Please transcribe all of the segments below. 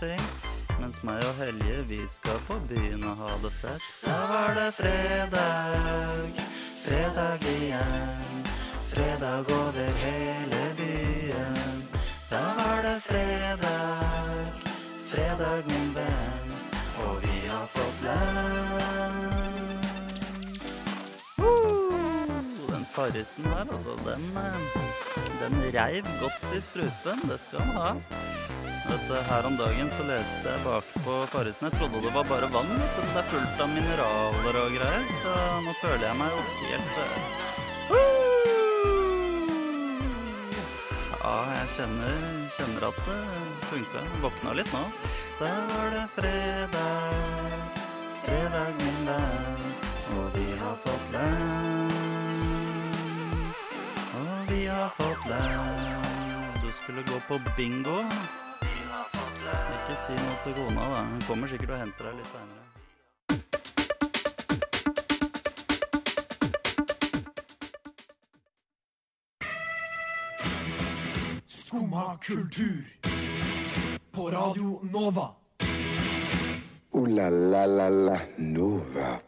ting. Mens meg og Helje, vi skal på byen og ha det fett. Da var det fredag, fredag igjen. Fredag over hele byen. Da var det fredag, fredag min venn. Og vi har fått lønn. Den farrisen her, altså, den, eh, den reiv godt i strupen. Det skal han ha. Du, her om dagen så leste jeg bakpå Farrisen. Jeg trodde det var bare vann, men det er fullt av mineraler og greier, så nå føler jeg meg jo helt Ja, jeg kjenner, kjenner at det funka. Våkna litt nå. Der var det fredag, fredag min venn, og vi har fått lønn. Og vi har fått lønn. Du skulle gå på bingo. Ikke si noe til kona, da. Hun kommer sikkert og henter deg litt seinere. Skumma kultur. På Radio Nova. Ooh la la la la Nova.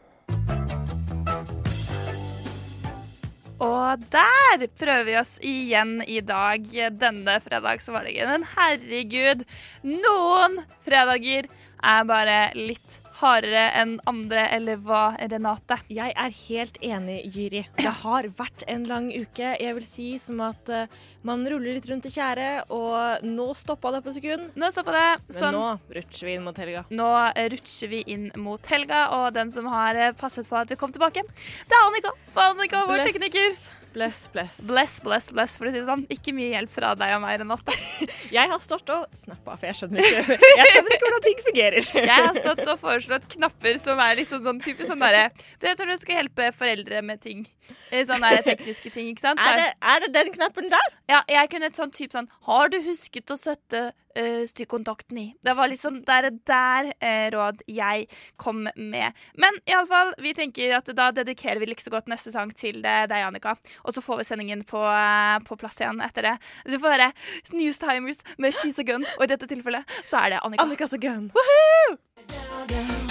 Og der prøver vi oss igjen i dag, denne fredagsvalgen. Men herregud, noen fredager er bare litt hardere enn andre, eller hva, Renate? Jeg er helt enig, Jyri. Det har vært en lang uke. Jeg vil si som at eh, man ruller litt rundt i tjæret, og nå stoppa det på sekund. Nå stoppa det. Men Sånn. nå rutsjer vi inn mot helga. Nå rutsjer vi inn mot helga, og den som har eh, passet på at vi kom tilbake, det er Annika. Annika, vår Bless. tekniker. Bless, bless. Bless, bless, bless, for å si det sånn. Ikke mye hjelp fra deg og meg, i natt. Jeg har stått og snappa, for jeg skjønner ikke, jeg skjønner ikke hvordan ting fungerer. Jeg har stått og foreslått knapper som er litt sånn, sånn typisk sånn derre Du vet når du skal hjelpe foreldre med ting. Eh, Sånne tekniske ting, ikke sant? Så Er det, er det den knappen der? Ja, jeg kunne et sånt type sånn Har du husket å sette uh, stikkontakten i? Det var litt sånn der, der uh, råd jeg kom med. Men iallfall, vi tenker at da dedikerer vi like så godt neste sang til deg, Annika. Og så får vi sendingen på, uh, på plass igjen etter det. Du får høre Newstimers med She's a Gun, og i dette tilfellet så er det Annika. Annikas gun. Du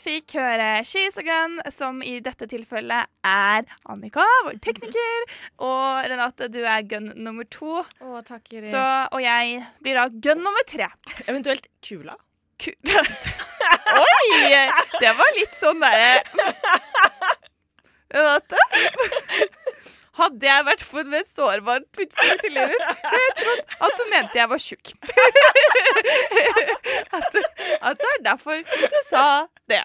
fikk høre She's a Gun, som i dette tilfellet er Annika, vår tekniker. Og Renate, du er gun nummer to. Å, takk, Iri. Så, og jeg blir da gun nummer tre. Eventuelt kula. Ku- Oi! Det var litt sånn derre Renate? Hadde jeg vært på et sårbart tidspunkt i livet, jeg trodd at hun mente jeg var tjukk. At, at det er derfor du sa det.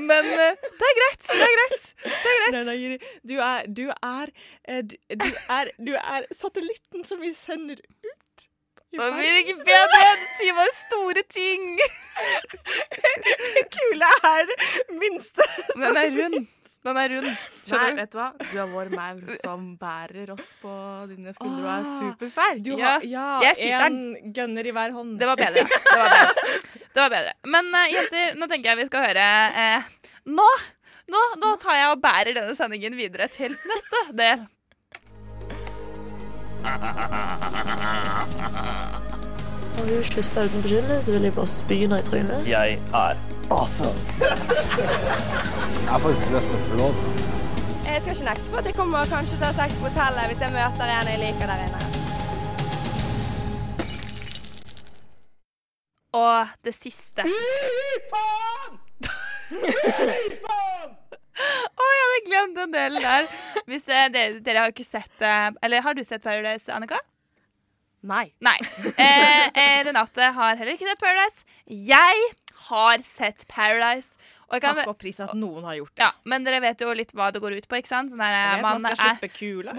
Men eh, det er greit. Det er greit. Det er greit. Nei. Du er, du er, eh, du, du er, du er satellitten som vi sender ut. verden. blir ikke bedre. Du sier bare store ting. Kula er minste. Den er rund. Den er rund. Nei, Skjønner du? vet du hva? Du er vår maur som bærer oss på dine skuldre og er supersterk. Du Ja, har ja, jeg skyter en gunner i hver hånd. Det var bedre. Det var bedre. Det var bedre. Men uh, jenter, nå tenker jeg vi skal høre uh, nå, nå, nå tar jeg og bærer denne sendingen videre til neste del. Har du kyssa uten beskyldning, så vil jeg bare spy deg i trynet. Jeg er Awesome. Jeg har faktisk lyst til å få lov. Jeg skal ikke nekte for at jeg kommer kanskje til å ha sex på hotellet hvis jeg møter en jeg liker der inne. Og det siste. Å, jeg hadde glemt den delen der. Hvis eh, dere, dere har ikke sett eh, Eller har du sett Paradise, Annika? Nei. Nei. Eh, eh, Renate har heller ikke sett Paradise. Jeg har sett Paradise. Og kan, Takk og pris at noen har gjort det. ja, men dere vet jo litt hva det går ut på, ikke sant? Sånn der, Jeg vet, man man skal er slippe kula.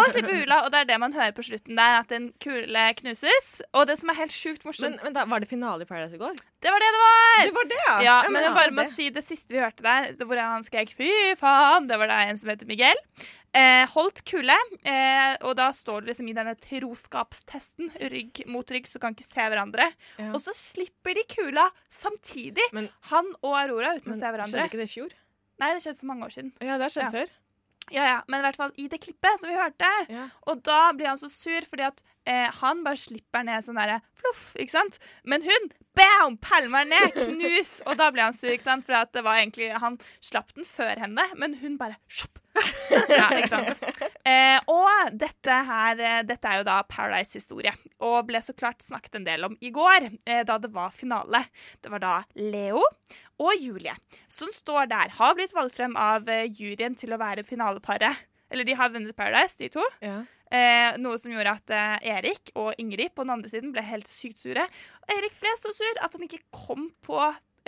Og slippe hula. Og det er det man hører på slutten der, at en kule knuses. Og det som er helt sjukt morsomt, men da, var det finale i Paradise i går? det var det det var! Det var det, ja! Ja, men men jeg bare må det- si det siste vi hørte der, hvor han skrek 'fy faen', det var da en som heter Miguel. Eh, holdt kule, eh, og da står det liksom i denne troskapstesten, rygg mot rygg, så kan ikke se hverandre. Ja. Og så slipper de kula samtidig, Men- han og Aurora, uten Men å se hverandre. Skjedde ikke det i fjor? Nei, det skjedde for mange år siden. Ja, det har skjedd Ja. før. Ja, ja, Men i hvert fall i det klippet som vi hørte. Ja. Og da blir han så sur fordi at eh, han bare slipper ned sånn derre fluff, ikke sant? Men hun bam, pælmer ned, knus! Og da ble han sur, ikke sant? For at det var egentlig Han slapp den før henne, men hun bare sjopp. Ja, ikke sant? Eh, og dette her eh, Dette er jo da Paradise-historie, og ble så klart snakket en del om i går, eh, da det var finale. Det var da Leo og Julie som står der, har blitt valgt frem av eh, juryen til å være finaleparet. Eller de har vunnet Paradise, de to. Ja. Eh, noe som gjorde at eh, Erik og Ingrid på den andre siden ble helt sykt sure. Og Erik ble så sur at han ikke kom på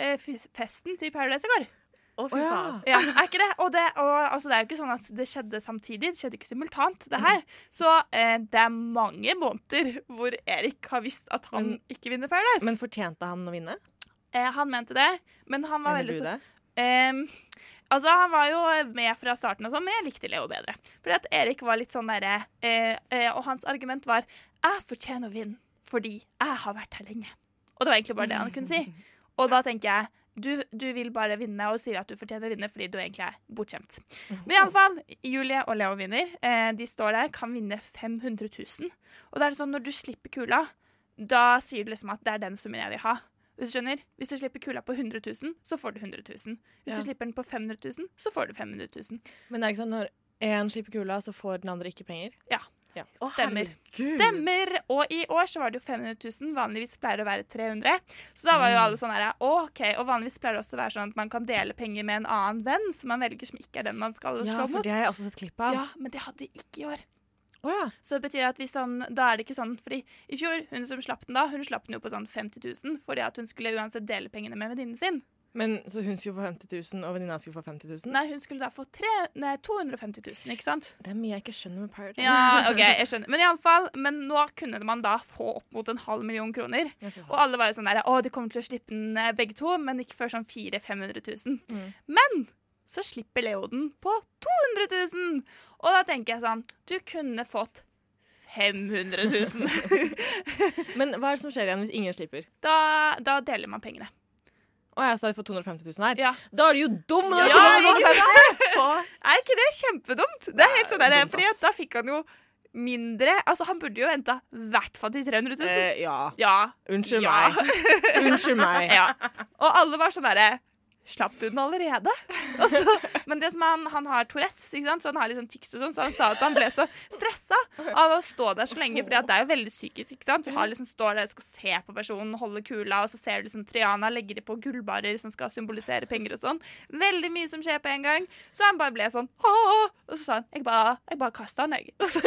eh, festen til Paradise i går. Å, fy faen. Ja, er ikke det? Og, det, og altså, det er jo ikke sånn at det skjedde samtidig. Det skjedde ikke simultant, det her. Så eh, det er mange måneder hvor Erik har visst at han Men- ikke vinner Paradise. Men fortjente han å vinne? eh, han mente det, men han var Mener veldig du så det? Ehm, altså, han var jo med fra starten, og sånn, men jeg likte Leo bedre. Fordi at Erik var litt sånn derre eh, eh, Og hans argument var 'Jeg fortjener å vinne fordi jeg har vært her lenge'. Og det var egentlig bare det han kunne si. Og da tenker jeg du, du vil bare vinne og sier at du fortjener å vinne fordi du egentlig er bortskjemt. Men iallfall, Julie og Leo vinner. Eh, de står der, kan vinne 500 000. Og da er det sånn, når du slipper kula, da sier du liksom at det er den summen jeg vil ha. Hvis du skjønner? Hvis du slipper kula på 100 000, så får du 100 000. Hvis Ja. du slipper den på 500 000, så får du 500 000. Men det er ikke sånn når én slipper kula, så får den andre ikke penger? Ja. Ja. Stemmer. herregud. Stemmer! Og i år så var det jo 500 000. Vanligvis pleier det å være 300 Så da var jo alle sånn her OK. Og vanligvis pleier det også å være sånn at man kan dele penger med en annen venn som man velger som ikke er den man skal Ja, for det har jeg også sett klipp av. Ja, men det hadde de ikke i år. Å ja. Så det betyr at hvis han, da er det ikke sånn Fordi i fjor, hun som slapp den da, hun slapp den jo på sånn 50 000 fordi at hun skulle uansett dele pengene med venninnen sin. Men Så hun skulle få 50 000, og venninna skulle få 50 000? Nei, hun skulle da få tre, nei, 250 000, ikke sant? Det er mye jeg ikke skjønner med Paradise. Ja, OK, jeg skjønner. Men i alle fall, men nå kunne man da få opp mot en halv million kroner. Og alle var jo sånn der Å, de kommer til å slippe den eh, begge to, men ikke før sånn 400 000-500 000. Mm. Men så slipper Leo den på 200 000! Og da tenker jeg sånn Du kunne fått 500 000. Men hva er det som skjer igjen hvis ingen slipper? da, da deler man pengene. Å ja, så har de fått 250 000 her? Ja. Da er du jo dum! Ja, ikke? Er ikke det kjempedumt? Det er helt sånn der, fordi da fikk han jo mindre Altså, han burde jo henta i hvert fall til 300 000. eh, ja. ja. Unnskyld meg. Unnskyld meg. ja. Og alle var sånn derre Slapp du den allerede? Og så, men det som han, han har Tourettes, så han har liksom tics og sånn, så han sa at han ble så stressa av å stå der så lenge, for det er jo veldig psykisk. ikke sant? Du har liksom står der, skal se på personen, holde kula, og så ser du liksom Triana legger på gullbarer som skal symbolisere penger og sånn. Veldig mye som skjer på en gang. Så han bare ble sånn «Åh!» Og så sa han jeg bare, jeg bare kasta han, jeg. Og så-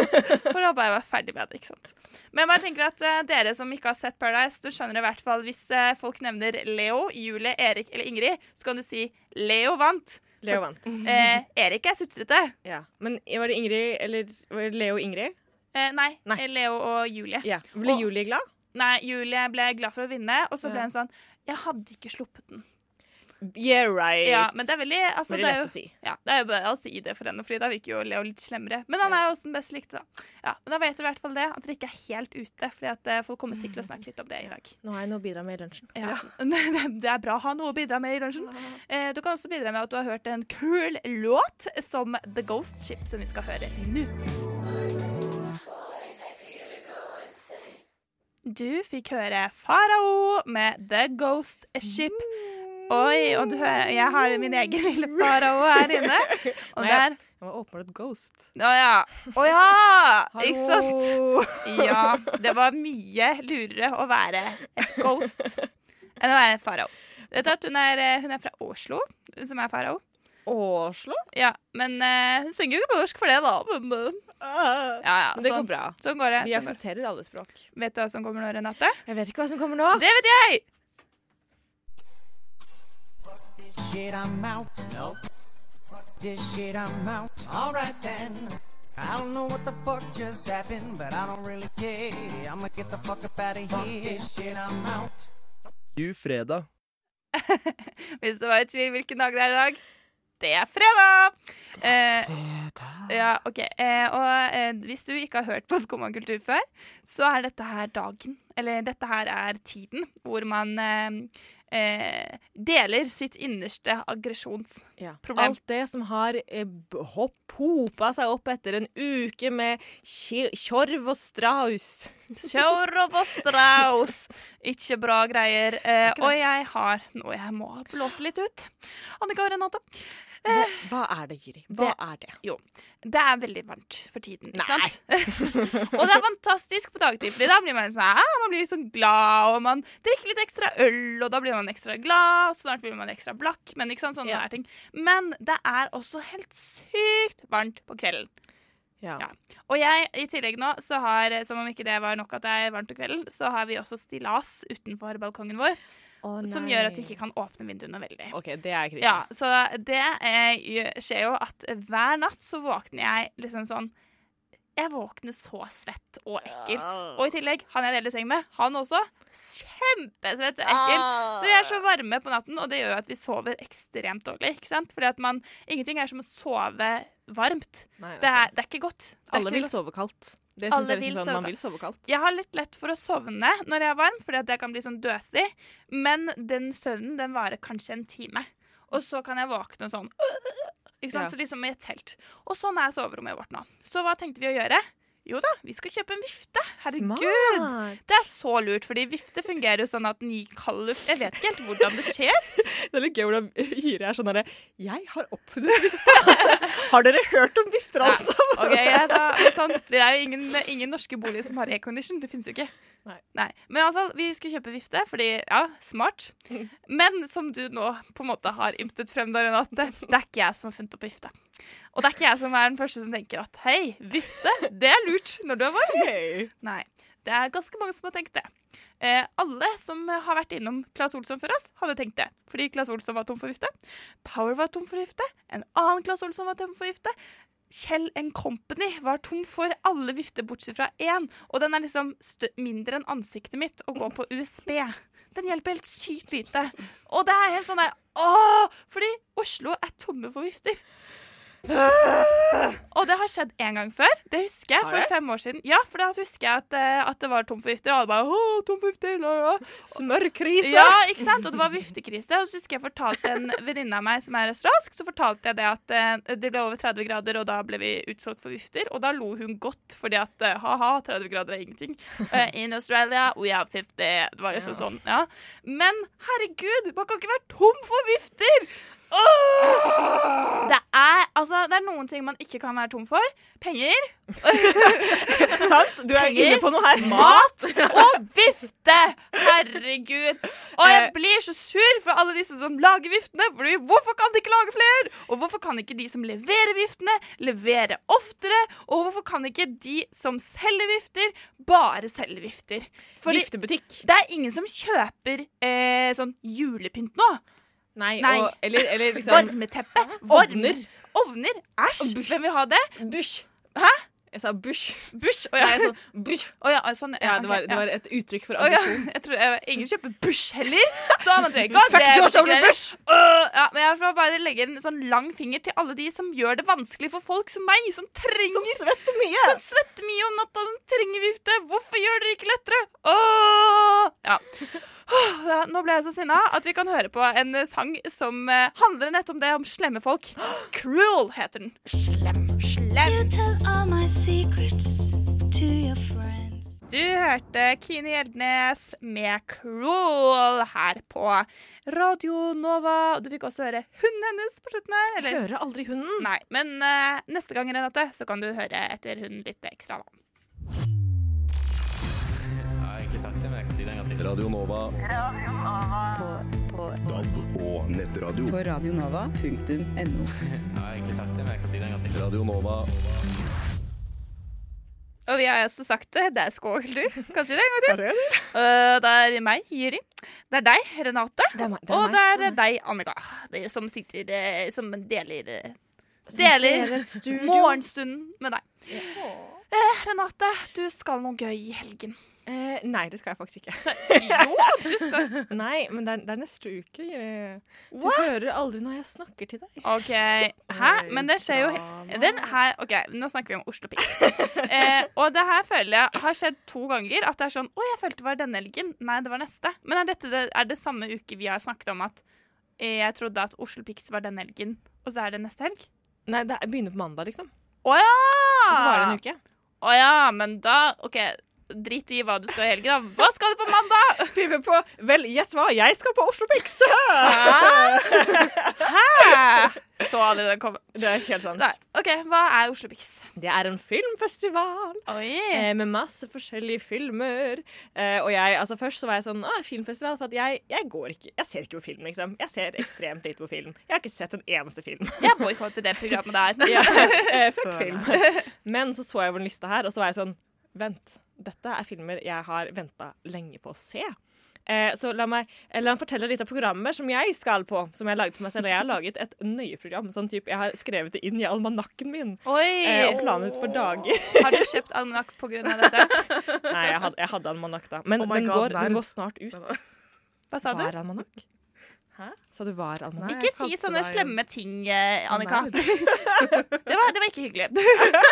For da bare jeg ferdig med det. ikke sant? Men jeg bare tenker at uh, dere som ikke har sett Paradise, du skjønner i hvert fall hvis uh, folk nevner Leo, Julie, Erik eller Ingrid, så kan du si Leo vant. Leo vant. Eh, Erik er sutrete. Ja. Men var det Ingrid, eller var det Leo og Ingrid? Eh, nei, Nei. eh, Leo og Julie. Ja. Ble Og- Julie glad? Nei, Julie ble glad for å vinne, og så ble hun sånn Jeg hadde ikke sluppet den. Yeah, right. Ja, men det er veldig altså, Veldig det er lett jo, å si. Ja, det er jo bare å si det for henne, Fordi da virker jo Leo litt slemmere. Men han er jo også den best likte, da. Ja, men da vet dere i hvert fall det, at dere ikke er helt ute. Fordi at eh, folk kommer sikkert til å snakke litt om det i dag. Nå har jeg noe å bidra med i lunsjen. Ja. Det er bra å ha noe å bidra med i lunsjen. Eh, du kan også bidra med at du har hørt en kul låt som The Ghost Ship, som vi skal høre nå. Du fikk høre Farao med The Ghost Ship. Oi, og du hører Jeg har min egen lille farao her inne. Og Nei, der Jeg var åpenbart ghost. Å ja. Å ja! Ikke sant? Ja. Det var mye lurere å være et ghost enn å være en farao. Vet at hun er, eh, hun er fra Oslo, hun som er farao? Oslo? Ja, men uh, hun synger jo ikke på norsk for det, da. Men, uh, ja, ja, Men det går sånn, bra. sånn går det. Vi Sånn går. aksepterer alle språk. Vet du hva som kommer nå, Renate? Jeg vet ikke hva som kommer nå. Det vet jeg! Shit, I'm out. No. Fuck this shit, I'm out. Alright then. I don't know what the fuck just happened, but I don't really care. I'ma get the fuck up out of here. Fuck this shit, I'm out. You fredag. Hvis du var i tvil hvilken dag det er i dag. Det er fredag! Eh, ja, ok. Eh, og eh, hvis du ikke har hørt på Skumma kultur før, så er dette her dagen eller dette her er tiden, hvor man eh, deler sitt innerste aggresjonsproblem. Alt det som har eh, hopp, hopa seg opp etter en uke med tj- tjorv og straus. Tjorv og straus. Ikke bra greier. Eh, og jeg har noe jeg må blåse litt ut. Annika og Renate. Hva, hva er det, Jiri? Hva Det- er det? Jo, det er veldig varmt for tiden. ikke Nei. sant? og det er fantastisk på dagtid, Fordi da blir man sånn, ah, man blir sånn glad, og man drikker litt ekstra øl, og da blir man ekstra glad, og snart blir man ekstra blakk. Men ikke sant, sånne Ja. ting. Men det er også helt sykt varmt på kvelden. Ja. Ja. Og jeg, i tillegg nå, så har, som om ikke det var nok at det er varmt på kvelden, så har vi også stillas utenfor balkongen vår, som gjør at vi ikke kan åpne vinduene veldig. OK, det er krise. Ja, så det eh, skjer jo at hver natt så våkner jeg liksom sånn Jeg våkner så svett og ekkel. Og i tillegg, han jeg deler seng med, han også. Kjempesvett og ekkel. Så vi er så varme på natten, og det gjør jo at vi sover ekstremt dårlig. ikke sant? Fordi at man, Ingenting er som å sove varmt. Nei, Det er, det er ikke godt. Er Alle ikke vil godt. sove kaldt. Det Alle jeg liksom, sove man vil sove kaldt. Jeg har litt lett for å sovne når jeg er varm, fordi at jeg kan bli sånn døsig. Men den søvnen den varer kanskje en time. Og så kan jeg våkne sånn ikke sant? Ja. Så liksom i et telt. Og sånn er soverommet vårt nå. Så hva tenkte vi å gjøre? Jo da, vi skal kjøpe en vifte. Herregud! Smart. Det er så lurt, fordi vifte fungerer jo sånn at den gir kald luft. Jeg vet ikke helt hvordan det skjer. Det er litt gøy hvordan Hyre er sånn herre Jeg har oppfunnet vifte! har dere hørt om vifter, alle men sånn, Det er jo ingen, ingen norske boliger som har aircondition. Det finnes jo ikke. Nei. Men i alle fall, vi skulle kjøpe vifte, fordi ja, smart. Men som du nå på en måte har ymtet frem, der, Renate, det er ikke jeg som har funnet opp vifte. Og det er ikke jeg som er den første som tenker at hei, vifte, det er lurt når du er varm. Nei. Det er ganske mange som har tenkt det. Eh, alle som har vært innom Claes Olsson før oss, hadde tenkt det. Fordi Claes Olsson var tom for vifte. Power var tom for vifte. En annen Claes Olsson var tom for vifte. Kjell Company var tom for alle vifter bortsett fra én. Og den er liksom mindre enn ansiktet mitt og går på USB. Den hjelper helt sykt lite. Og det er helt sånn der Åh! Fordi Oslo er tomme for vifter. Og det har skjedd en gang før. Det husker jeg for fem år siden. Ja, for da husker jeg at, eh, at det var tom for vifter. Og alle bare Åh, tom for vifter! La. Smørkrise! Ja, ikke sant? Og det var viftekrise. Og så husker jeg fortalte en venninne av meg som er australsk, så fortalte jeg det at eh, det ble over 30 grader, og da ble vi utsolgt for vifter. Og da lo hun godt, fordi at eh, ha-ha, 30 grader er ingenting. In Australia, we have 50. Det var liksom sånn, ja. Men herregud, man kan ikke være tom for vifter! Det er, altså, det er noen ting man ikke kan være tom for. Penger. Sant? Du er Penger, inne på noe her. Mat og vifte! Herregud. Og jeg Eh. blir så sur for alle disse som lager viftene. Fordi hvorfor kan de ikke lage flere? Og hvorfor kan ikke de som leverer viftene, levere oftere? Og hvorfor kan ikke de som selger vifter, bare selge vifter? Fordi Viftebutikk. det er ingen som kjøper eh, sånn julepynt nå. Nei, Nei. Og, eller, eller liksom Varmeteppe. Ovner. Ovner. Æsj! Hvem vil ha det? Bush. Hæ? Jeg sa bush. Bush? Og ja. jeg sa bush. Oh, ja, sånn, Ja, det var, det var et uttrykk for aggresjon. jeg tror, ingen kjøper Bush heller, så man trenger ikke Fuck George W. Bush! Øh, ja, men jeg får bare legge en sånn lang finger til alle de som gjør det vanskelig for folk som meg, som trenger Som svetter mye. Som svetter mye om natta, som trenger vifte. Hvorfor gjør dere ikke lettere? Åh! Ja. Nå ble jeg så sinna at vi kan høre på en eh, sang som eh, handler nettopp om det, om slemme folk. Cruel heter den. Slem, slem. You tell all my secrets to your friends. Du hørte Kine Gjeldnes med 'Cruel' her på Radio Nova. Og du fikk også høre hunden hennes på slutten her. Eller? Hører aldri hunden. Nei, men uh, neste gang Renate, så kan du høre etter hunden litt ekstra. da. Egentlig sagt det, men jeg kan si det en gang til. Radio Nova. DAB og nettradio. På radionova.no. Jeg har egentlig sagt det, men jeg kan si det en gang til. Radio Nova. Og vi har også sagt det. Det er skål, du. Kan si det en gang til. Eh, det er meg, Jyri. Det er deg, Renate. Det er meg. Det er og det er deg, Annika. Som sitter eh, Som deler eh, Som deler Deler morgenstunden med deg. Eh, Renate, du skal noe gøy i helgen. Eh, nei, det skal jeg faktisk ikke. Jo, du skal Nei, men det er, det er neste uke. Du What? hører aldri når jeg snakker til deg. OK. Hæ? Men det skjer jo den her, OK, nå snakker vi om Oslo Pix. Eh, og det her føler jeg har skjedd to ganger. At det er sånn Å, jeg følte det var denne helgen. Nei, det var neste. Men er dette det, er det samme uke vi har snakket om at eh, jeg trodde at Oslo Pics var denne helgen, og så er det neste helg? Nei, det er- begynner på mandag, liksom. Å ja! Og så varer det en uke. Å ja, men da OK. Drit i hva du skal i da. Hva skal du på mandag? Pipe på Vel, gjett hva, jeg skal på Oslo Pix! Hæ? Så aldri den komme. Det er helt sant. Nei. OK, hva er Oslo Pix? Det er en filmfestival oh, yeah. med masse forskjellige filmer. Eh, og jeg, altså Først så var jeg sånn Å, filmfestival. For at jeg, jeg går ikke Jeg ser ikke på film, liksom. Jeg ser ekstremt lite på film. Jeg har ikke sett en eneste film. Jeg boikotter det programmet der. ja, eh, fuck film. Men så så jeg over en liste her, og så var jeg sånn Vent. Dette er filmer jeg har venta lenge på å se. Eh, så la meg, eh, la meg fortelle litt av programmet som jeg skal på. Som jeg har laget for meg selv. Jeg har laget et nøye program. Sånn typ, Jeg har skrevet det inn i almanakken min. Oi! Eh, og planet for dager. Har du kjøpt almanakk pga. dette? Nei, jeg hadde, jeg hadde almanakk da. Men Oh den, God, går, den går snart ut. Hva sa du? Var almanakk? Hæ? Sa du var almanakk? Ikke si sånne deg- slemme ting, eh, Annika. Det var, det var ikke hyggelig.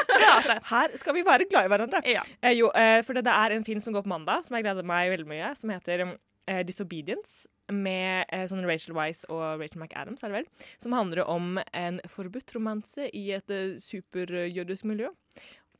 Her skal vi være glad i hverandre. Ja. Eh, jo, eh, for det, det er en film som går på mandag, som jeg gleder meg veldig mye, som heter eh, Disobedience. Med eh, sånn Rachel Weisz og Rachel McAdams, er det vel. Som handler om en forbudt romanse i et eh, superjødisk miljø.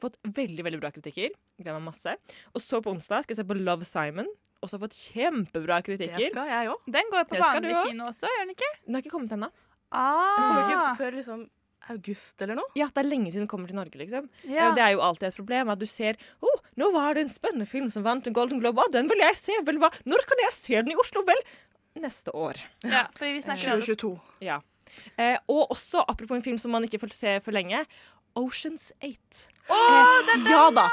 Fått veldig veldig bra kritikker. Gleder meg masse. Og så på onsdag skal jeg se på Love Simon. Også fått kjempebra kritikker. Det skal jeg òg. Den går jo på vanlig kino også, gjør den ikke? Den har ikke kommet ennå. Kommer ikke Ah, før liksom august eller noe. Ja, det er lenge til den kommer til Norge, liksom. ja. Det er jo alltid et problem at du ser oh, nå var det en spennende film som vant en Golden Globe. Å, den vil jeg se. Vel, hva? Når kan jeg se den i Oslo? Vel, neste år. ja, for vi snakker om 2022. Ja. Eh, og også, apropos en film som man ikke får se for lenge, Oceans 8. Å, det er ja da!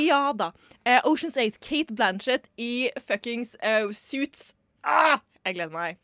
ja! Da. Eh, Oceans 8, Kate Blanchett i fuckings uh, suits. Ah, jeg gleder meg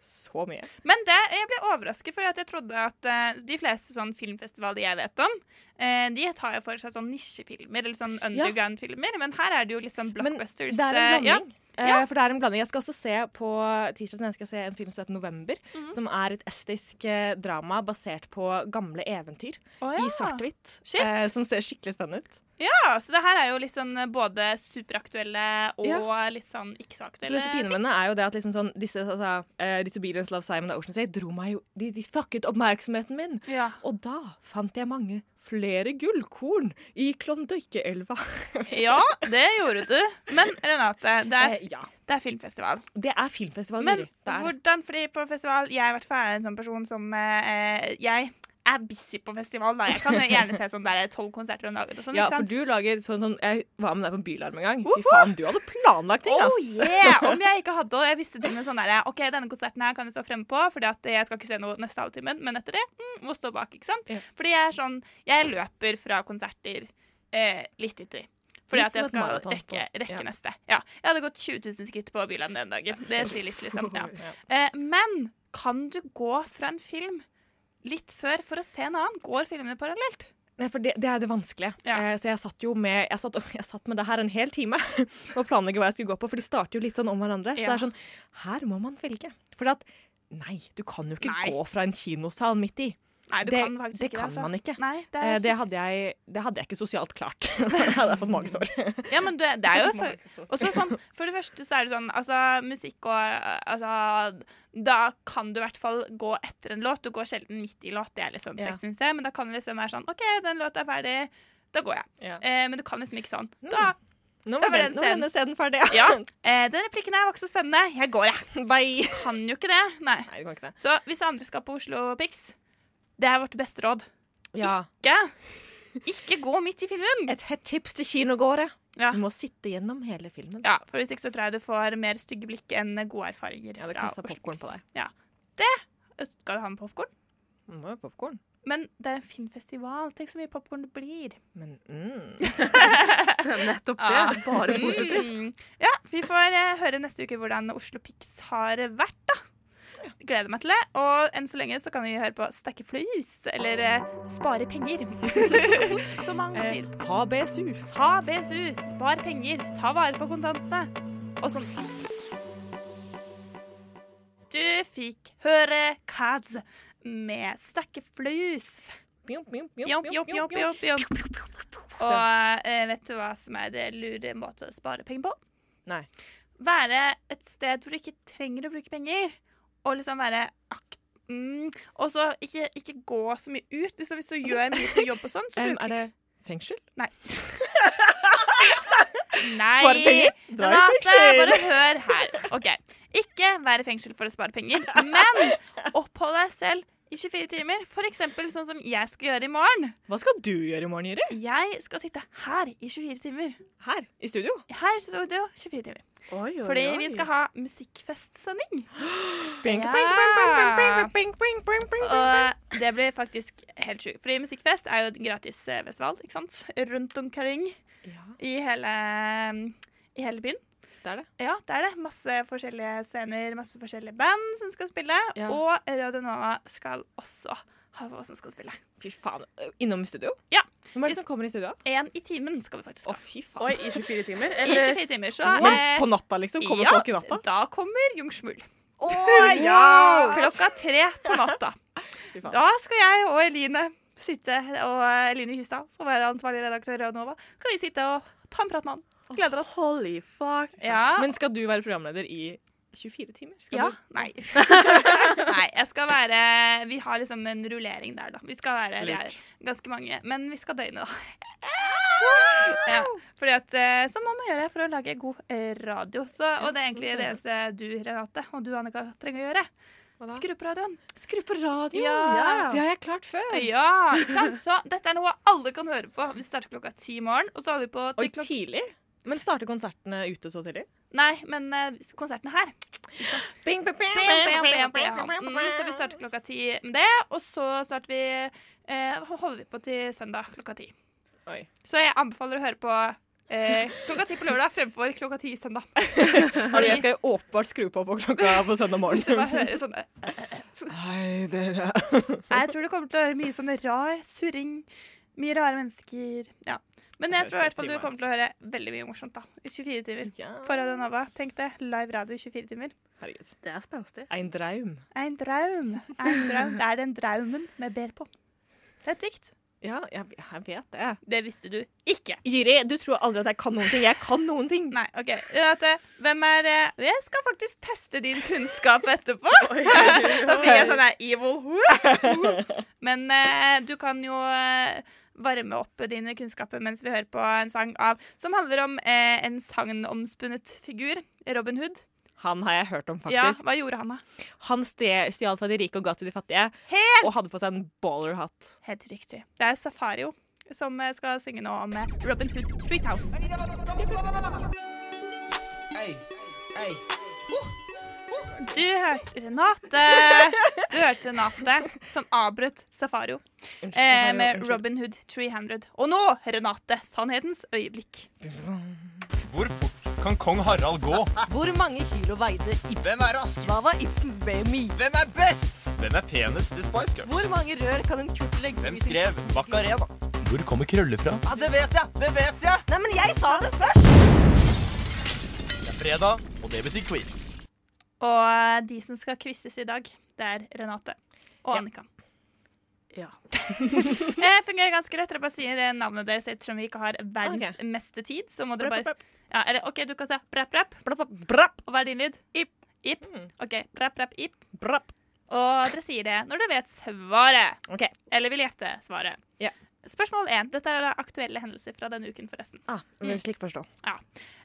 så mye. Men det, jeg ble overrasket, for jeg trodde at uh, de fleste sånn filmfestivaler jeg vet om, uh, de tar jo for seg sånn nisjefilmer eller sånn underground-filmer. Men her er det jo litt sånn blockbusters. Men det er en eh, ja. Eh, For det er en blanding. Jeg skal også se på tirsdag jeg skal se en film som heter 'November'. Mhm. Som er et estisk eh, drama basert på gamle eventyr i ja. svart-hvitt. Eh, som ser skikkelig spennende ut. Ja, så det her er jo litt sånn eh, både superaktuelle og Ja. litt sånn ikke så Så aktuelle. det fine mennene er jo det at liksom sånn, disse altså, uh, Disobedience, Love Simon og Ocean Say dro meg jo De, de fucket oppmerksomheten min. Ja. Og da fant jeg mange flere gullkorn i Klondykeelva. ja, det gjorde du. Men Renate, det er, Eh, ja. det er filmfestival. Det er filmfestival. Men hvordan, fordi på festival Jeg i hvert fall er en sånn person som eh, Jeg er busy på festival. Da. Jeg kan gjerne se sånn der tolv konserter om dagen. Og sånn, Ja, for du lager sånn, sånn Jeg var med deg på Bylarm en gang. Fy faen, du hadde planlagt ting, ass! Oh yeah! Om jeg ikke hadde og jeg visste til med sånn der, OK, denne konserten her kan jeg stå fremme på, Fordi at jeg skal ikke se noe neste halvtimen, men etter det mm, må stå bak. ikke sant? Yeah. Fordi jeg er sånn Jeg løper fra konserter eh, litt uti. Fordi at jeg skal rekke, rekke ja. neste. Ja. Jeg hadde gått 20 000 skritt på Byland den dagen. Det sier litt, liksom. Ja. Ja. Eh, men kan du gå fra en film litt før for å se en annen? Går filmene parallelt? Nei, for det, det er det vanskelige. Ja. Eh, så jeg satt jo med jeg satt, jeg satt med det her en hel time og planlegge hva jeg skulle gå på, for de starter jo litt sånn om hverandre. Så det er sånn Her må man velge. For at Nei, du kan jo ikke Nei. gå fra en kinosal midt i. Nei, det kan det ikke kan altså. man ikke. Nei, det Eh, det, hadde jeg, det hadde jeg ikke sosialt klart. da hadde jeg fått magesår. Ja, men det, er jo for, sånn For det første så er det sånn Altså, musikk og Altså Da kan du i hvert fall gå etter en låt. Du går sjelden midt i låt. Det er litt sånn Ja. syns jeg. Men da kan det liksom være sånn OK, den låta er ferdig. Da går jeg. Ja. Eh, men du kan liksom ikke sånn. Da Nå var, var den, den nå var denne scenen ferdig. Ja. Eh, den replikken her var ikke så spennende. Jeg går, jeg. Bye. Kan jo ikke det. Nei. Nei, kan ikke det. Så hvis andre skal på Oslo Pix, det er vårt beste råd. Ja. Ikke, ikke gå midt i filmen. Et hett tips til kinogåere. Ja. Du må sitte gjennom hele filmen. Ja, for hvis ikke så tror jeg du får mer stygge blikk enn gode erfaringer. Ja, fra popcorn på deg. Ja. Det Skal du ha med popkorn? Må jo popcorn. Men det er en filmfestival. Tenk så mye popkorn det blir. Men mm. Nettopp det. Ah. Bare positivt. Mm. Ja, vi får eh, høre neste uke hvordan Oslo Pix har vært, da. Gleder meg til det. Og enn så lenge så kan vi høre på Stekke flus, eller eh, Spare penger. Som mange sier. Eh, ha BSU. Ha BSU, spar penger, ta vare på kontantene. Og sånn. Du fikk høre Kads med Stekke flus. Og eh, vet du hva som er en lure måte å spare penger på? Nei. Være et sted hvor du ikke trenger å bruke penger. Og liksom være akt... Mm, og så ikke, ikke gå så mye ut. Liksom, hvis du gjør mye på jobb og sånn, så bruker er det fengsel? Nei. Nei! Spare penger? Dra i Renate, fengsel. bare hør her. OK. Ikke være i fengsel for å spare penger, men opphold deg selv i 24 timer. Eksempel sånn som jeg skal gjøre i morgen. Hva skal du gjøre i morgen, Jyri? Jeg skal sitte her i 24 timer. Her? I studio? Her i studio 24 timer. Oi, oi, Fordi oi. vi skal ha musikkfestsending. Og det blir faktisk helt sjukt. Fordi musikkfest er jo et gratis festival ikke sant? rundt omkring ja. i, hele, i hele byen. Det er det. Ja, det er det. Masse forskjellige scener, masse forskjellige band som skal spille. Ja. Og Radio Nova skal også hva som skal spille. Fy faen. Innom studio? Ja. Hvem er det som kommer i studio? Én i timen skal vi faktisk ha. Å, fy faen. Oi, i 24 timer? I 24 timer, så Men eh, på natta, liksom? Kommer ja, folk i natta? Da kommer Jungsmul. Å, ja! Klokka tre på natta. Da skal jeg og Eline sitte, og Eline Hystad, som er ansvarlig redaktør i Nova, skal vi sitte og ta en prat med han. Gleder oss. Holy fuck. Ja. Men skal du være programleder i 24 timer? Skal ja. du? Nei. Nei, jeg skal være Vi har liksom en rullering der, da. Vi skal være er ganske mange. Men vi skal døgne, da. Ja, fordi at eh, Sånn må man gjøre for å lage god eh, radio. Så, og det er egentlig det eneste du, Renate, og du, Annika, trenger å gjøre. Skru på radioen. Skru på radioen! Ja. Det har jeg klart før. Ja, ikke sant? Så dette er noe alle kan høre på. Vi starter klokka ti i morgen, og så har vi på Oi, til klokka tidlig? Men starter konsertene ute så tidlig? Nei, men uh, konserten er her. Bing, bing, bing, Mm, så vi starter klokka ti med det, og så starter vi uh, holder vi på til søndag klokka ti. Oi. Så jeg anbefaler å høre på eh, klokka ti på lørdag fremfor klokka ti søndag. Fordi, jeg skal åpenbart skru på på klokka på søndag Hvis du bare morgen. hører sånne Hei, dere. Jeg tror du kommer til å høre mye sånn rar surring. Mye rare mennesker. Ja. Men jeg tror i hvert fall du kommer til å høre veldig mye morsomt da. I 24 timer. Ja. På Radio Nova. Tenk det. Live radio i 24 timer. Herregud. Det er spenstig. Ein draum. Ein draum. Ein draum. Det er den draumen vi ber på. Det er et dikt. Ja, jeg, jeg vet det. Det visste du ikke. Jyri, du tror aldri at jeg kan noen ting. Jeg kan noen ting. Nei, OK. Hvem er eh, Jeg skal faktisk teste din kunnskap etterpå. Da fikk jeg sånn der evil. Men eh, du kan jo eh, varme opp dine kunnskaper mens vi hører på en sang av som handler om eh, en sagnomspunnet figur, Robin Hood. Han har jeg hørt om, faktisk. Ja, hva gjorde han, da? Han stjal fra de rike og ga til de fattige. Helt, Og hadde på seg en baller-hatt. helt riktig. Det er Safario som eh, skal synge nå om eh, Robin Hood 3000. Du hørte Renate Du hørte Renate som avbrøt Safario eh, med. Robin Hood 300. Og nå, Renate, sannhetens øyeblikk. Hvor fort kan kong Harald gå? Hvor mange kilo veide Ibsen? Hvem er raskest? Hva var Ibsens BMI? Hvem er best? Hvem er penest i Spice Girls? Hvor mange rør kan en kurt legge Hvem skrev Macarena? Hvor kommer krøller fra? Ja, det vet jeg! Det vet jeg! Nei, men jeg sa det først! Det er fredag, og det betyr quiz. Og eh, de som skal quizes i dag, det er Renate og Annika. Ja. det fungerer ganske rett. Dere bare sier eh, navnet deres ettersom vi ikke har verdens okay. meste tid. Så må dere bare ja, eller, OK, du kan si brapp, brapp. Brapp, brapp, Og hva er din lyd? Ip. Ip. Mm. OK, brapp, brapp, ip. brapp. Og dere sier det når dere vet svaret. OK. Eller vil gjette svaret. Ja. Spørsmål én. Dette er aktuelle hendelser fra denne uken, forresten. Ah, men slik forstå. Ja.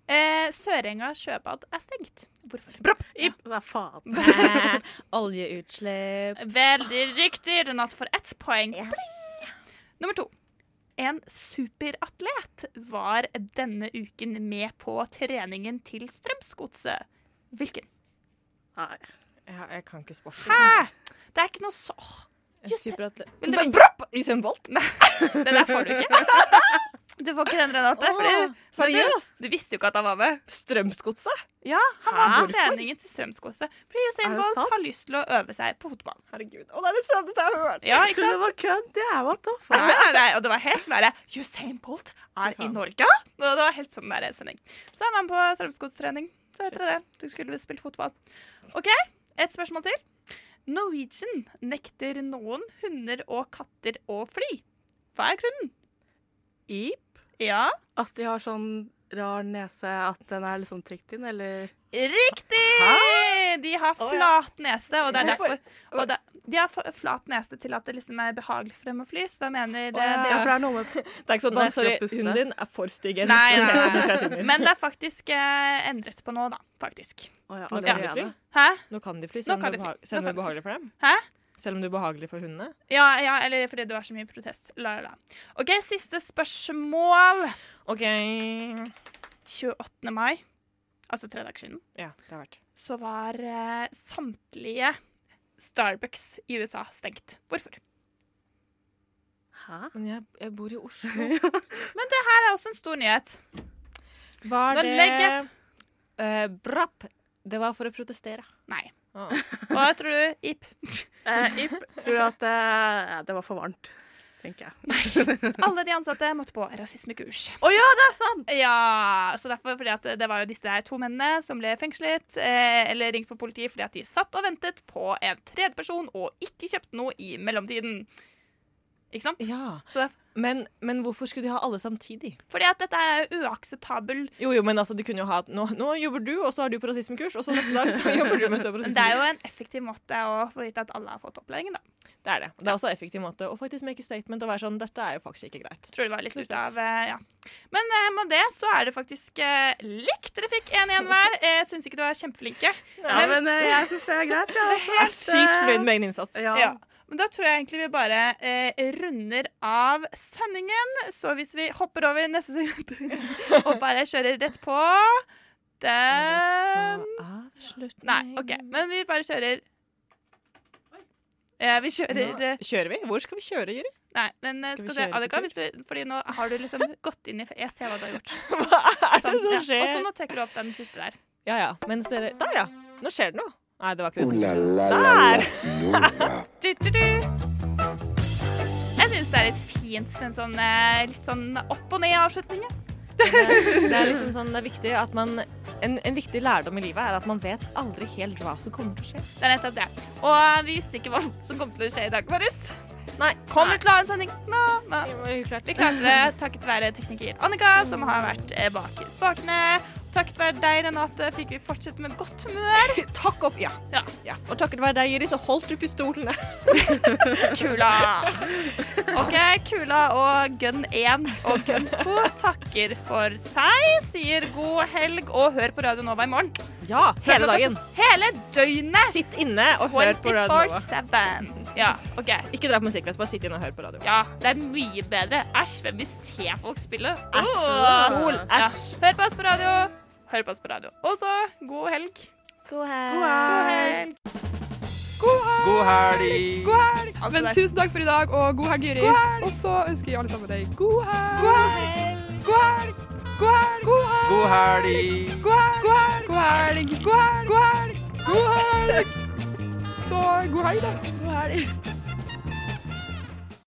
Eh, Sørenga sjøbad er stengt. Hvorfor? Ip. Hva faen? Oljeutslipp. Veldig riktig. Renate får ett poeng. Nummer to. En superatlet var denne uken med på treningen til Strømsgodset. Hvilken? Nei. jeg, jeg kan ikke sport. Hæ? Det er ikke noe så En superatlet. Bra-! Usain Bolt. Det der får du ikke. Du får ikke den, Renate. Åh, fordi, seriøst? Du, du visste jo ikke at han var med. Strømsgodset? Ja, han var på treningen til Strømsgodset. Fordi Usain Bolt har lyst til å øve seg på fotball. Herregud, og det er det søteste jeg har hørt. Ja, ikke sant? Det var kødd. Det er what the Nei, nei, nei, og det var helt sånn derre Usain Bolt er i Norge? Og det var helt sånn der sending. Så er man på Strømsgodstrening. Så heter det det. Du skulle spilt fotball. OK, et spørsmål til. Norwegian nekter noen hunder og katter å fly. Hva er grunnen? Ip? Ja. At de har sånn rar nese, at den er liksom trykt inn, eller Riktig! De har flat nese, og det er derfor og det, De har flat nese til at det liksom er behagelig for dem å fly, så da mener Å, ja. Ja, for det er noe med- Det er ikke sånn, at sorry, hunden din er for stygg. Nei, nei, nei. Men det er faktisk eh, endret på nå, da. Faktisk. Oh, ja, Så nå kan de fly? Hæ? Nå kan de fly, om det er det behagelig for dem? Hæ? Selv om du er behagelig for hundene? Ja, ja, eller fordi det var så mye protest. La, la, la. OK, siste spørsmål. OK. 28. mai, altså tre dager siden, Ja, det har vært. så var eh, samtlige Starbucks i USA stengt. Hvorfor? Hæ? Men jeg, jeg bor i Oslo. Men det her er også en stor nyhet. Var Nå det legger- eh, Brapp. Det var for å protestere. Nei. Ah. Hva tror du, Ip? Eh, Ip tror at eh, det var for varmt, tenker jeg. Alle de ansatte måtte på rasismekurs. Å ja, det er sant! Ja, så derfor fordi at det var jo disse der to mennene som ble fengslet, eh, eller ringt på politiet fordi at de satt og ventet på en tredjeperson og ikke kjøpte noe i mellomtiden. Ikke sant? Ja. Det, Men, men hvorfor skulle de ha alle samtidig? fordi at dette er uakseptabel Jo, jo, men altså, du kunne jo ha nå, nå jobber du, og så har du på rasismekurs, og så neste dag så jobber du med Men det er jo en effektiv måte å få vite at alle har fått opplæringen, da. Det er det. Det er også en effektiv måte å faktisk make a statement og være sånn Dette er jo faktisk ikke greit. Tror det var litt lurt av eh, Ja. Men eh, med det så er det faktisk eh, likt. Dere fikk én igjen hver. Jeg syns ikke du var kjempeflinke. Ja, men men jeg syns det er greit. Ja, Jeg er sykt fornøyd med egen innsats. Ja. Ja. Men da tror jeg egentlig vi bare eh, runder av sendingen. Så hvis vi hopper over neste sekund og bare kjører rett på den Rett på Avslutning. Nei, OK. Men vi bare kjører eh, Vi kjører Nå, eh, Kjører vi? Hvor skal vi kjøre, Juri? Nei, men eh, Skal vi skal du Annika, du, fordi nå har du liksom gått inn i Jeg ser hva du har gjort. Hva er det Sånn, som ja. skjer? Og så nå trekker du opp den siste der. Ja, ja. Mens dere Der, ja. Nå skjer det noe. Nei, det var ikke det som skjedde. Der! Du, du, du. Jeg syns det er litt fint med en sånn eh, litt sånn opp og ned-avslutning. Det, Det er liksom sånn, det er viktig at man en, en viktig lærdom i livet er at man vet aldri helt hva som kommer til å skje. Det er nettopp det. Og vi visste ikke hva som kom til å skje i dag morges. Nei. Kom vi til å ha en sending? Nå, nå. Vi klarte det takket være tekniker Annika, som har vært eh, bak spakene. Takket være deg, Renate, fikk vi fortsette med godt humør. Takk opp, ja. Ja. ja. Og takket være deg, Jiri, så holdt du pistolene. Kula. OK, Kula og Gun 1 og Gun 2 takker for seg, sier god helg og hør på Radio Nova i morgen. Ja, hele dagen. Hele døgnet! Sitt inne og hør på Radio Nova. 24-7. Ja, OK. Ikke dra på musikkfest, bare sitt inne og hør på radio. Ja, det er mye bedre. Æsj, hvem vil se folk spille? Æsj, sol, Ja. Hør på oss på radio. Hør på oss på radio. Og så god helg. God God helg. God helg! God helg! Alt det Men tusen takk for i dag, og god helg, Juri. Og så ønsker jeg alle sammen deg god helg. God helg. God helg. God helg. God helg! God helg. God helg. God helg. God helg. God helg. God helg. Så god helg, da. God helg.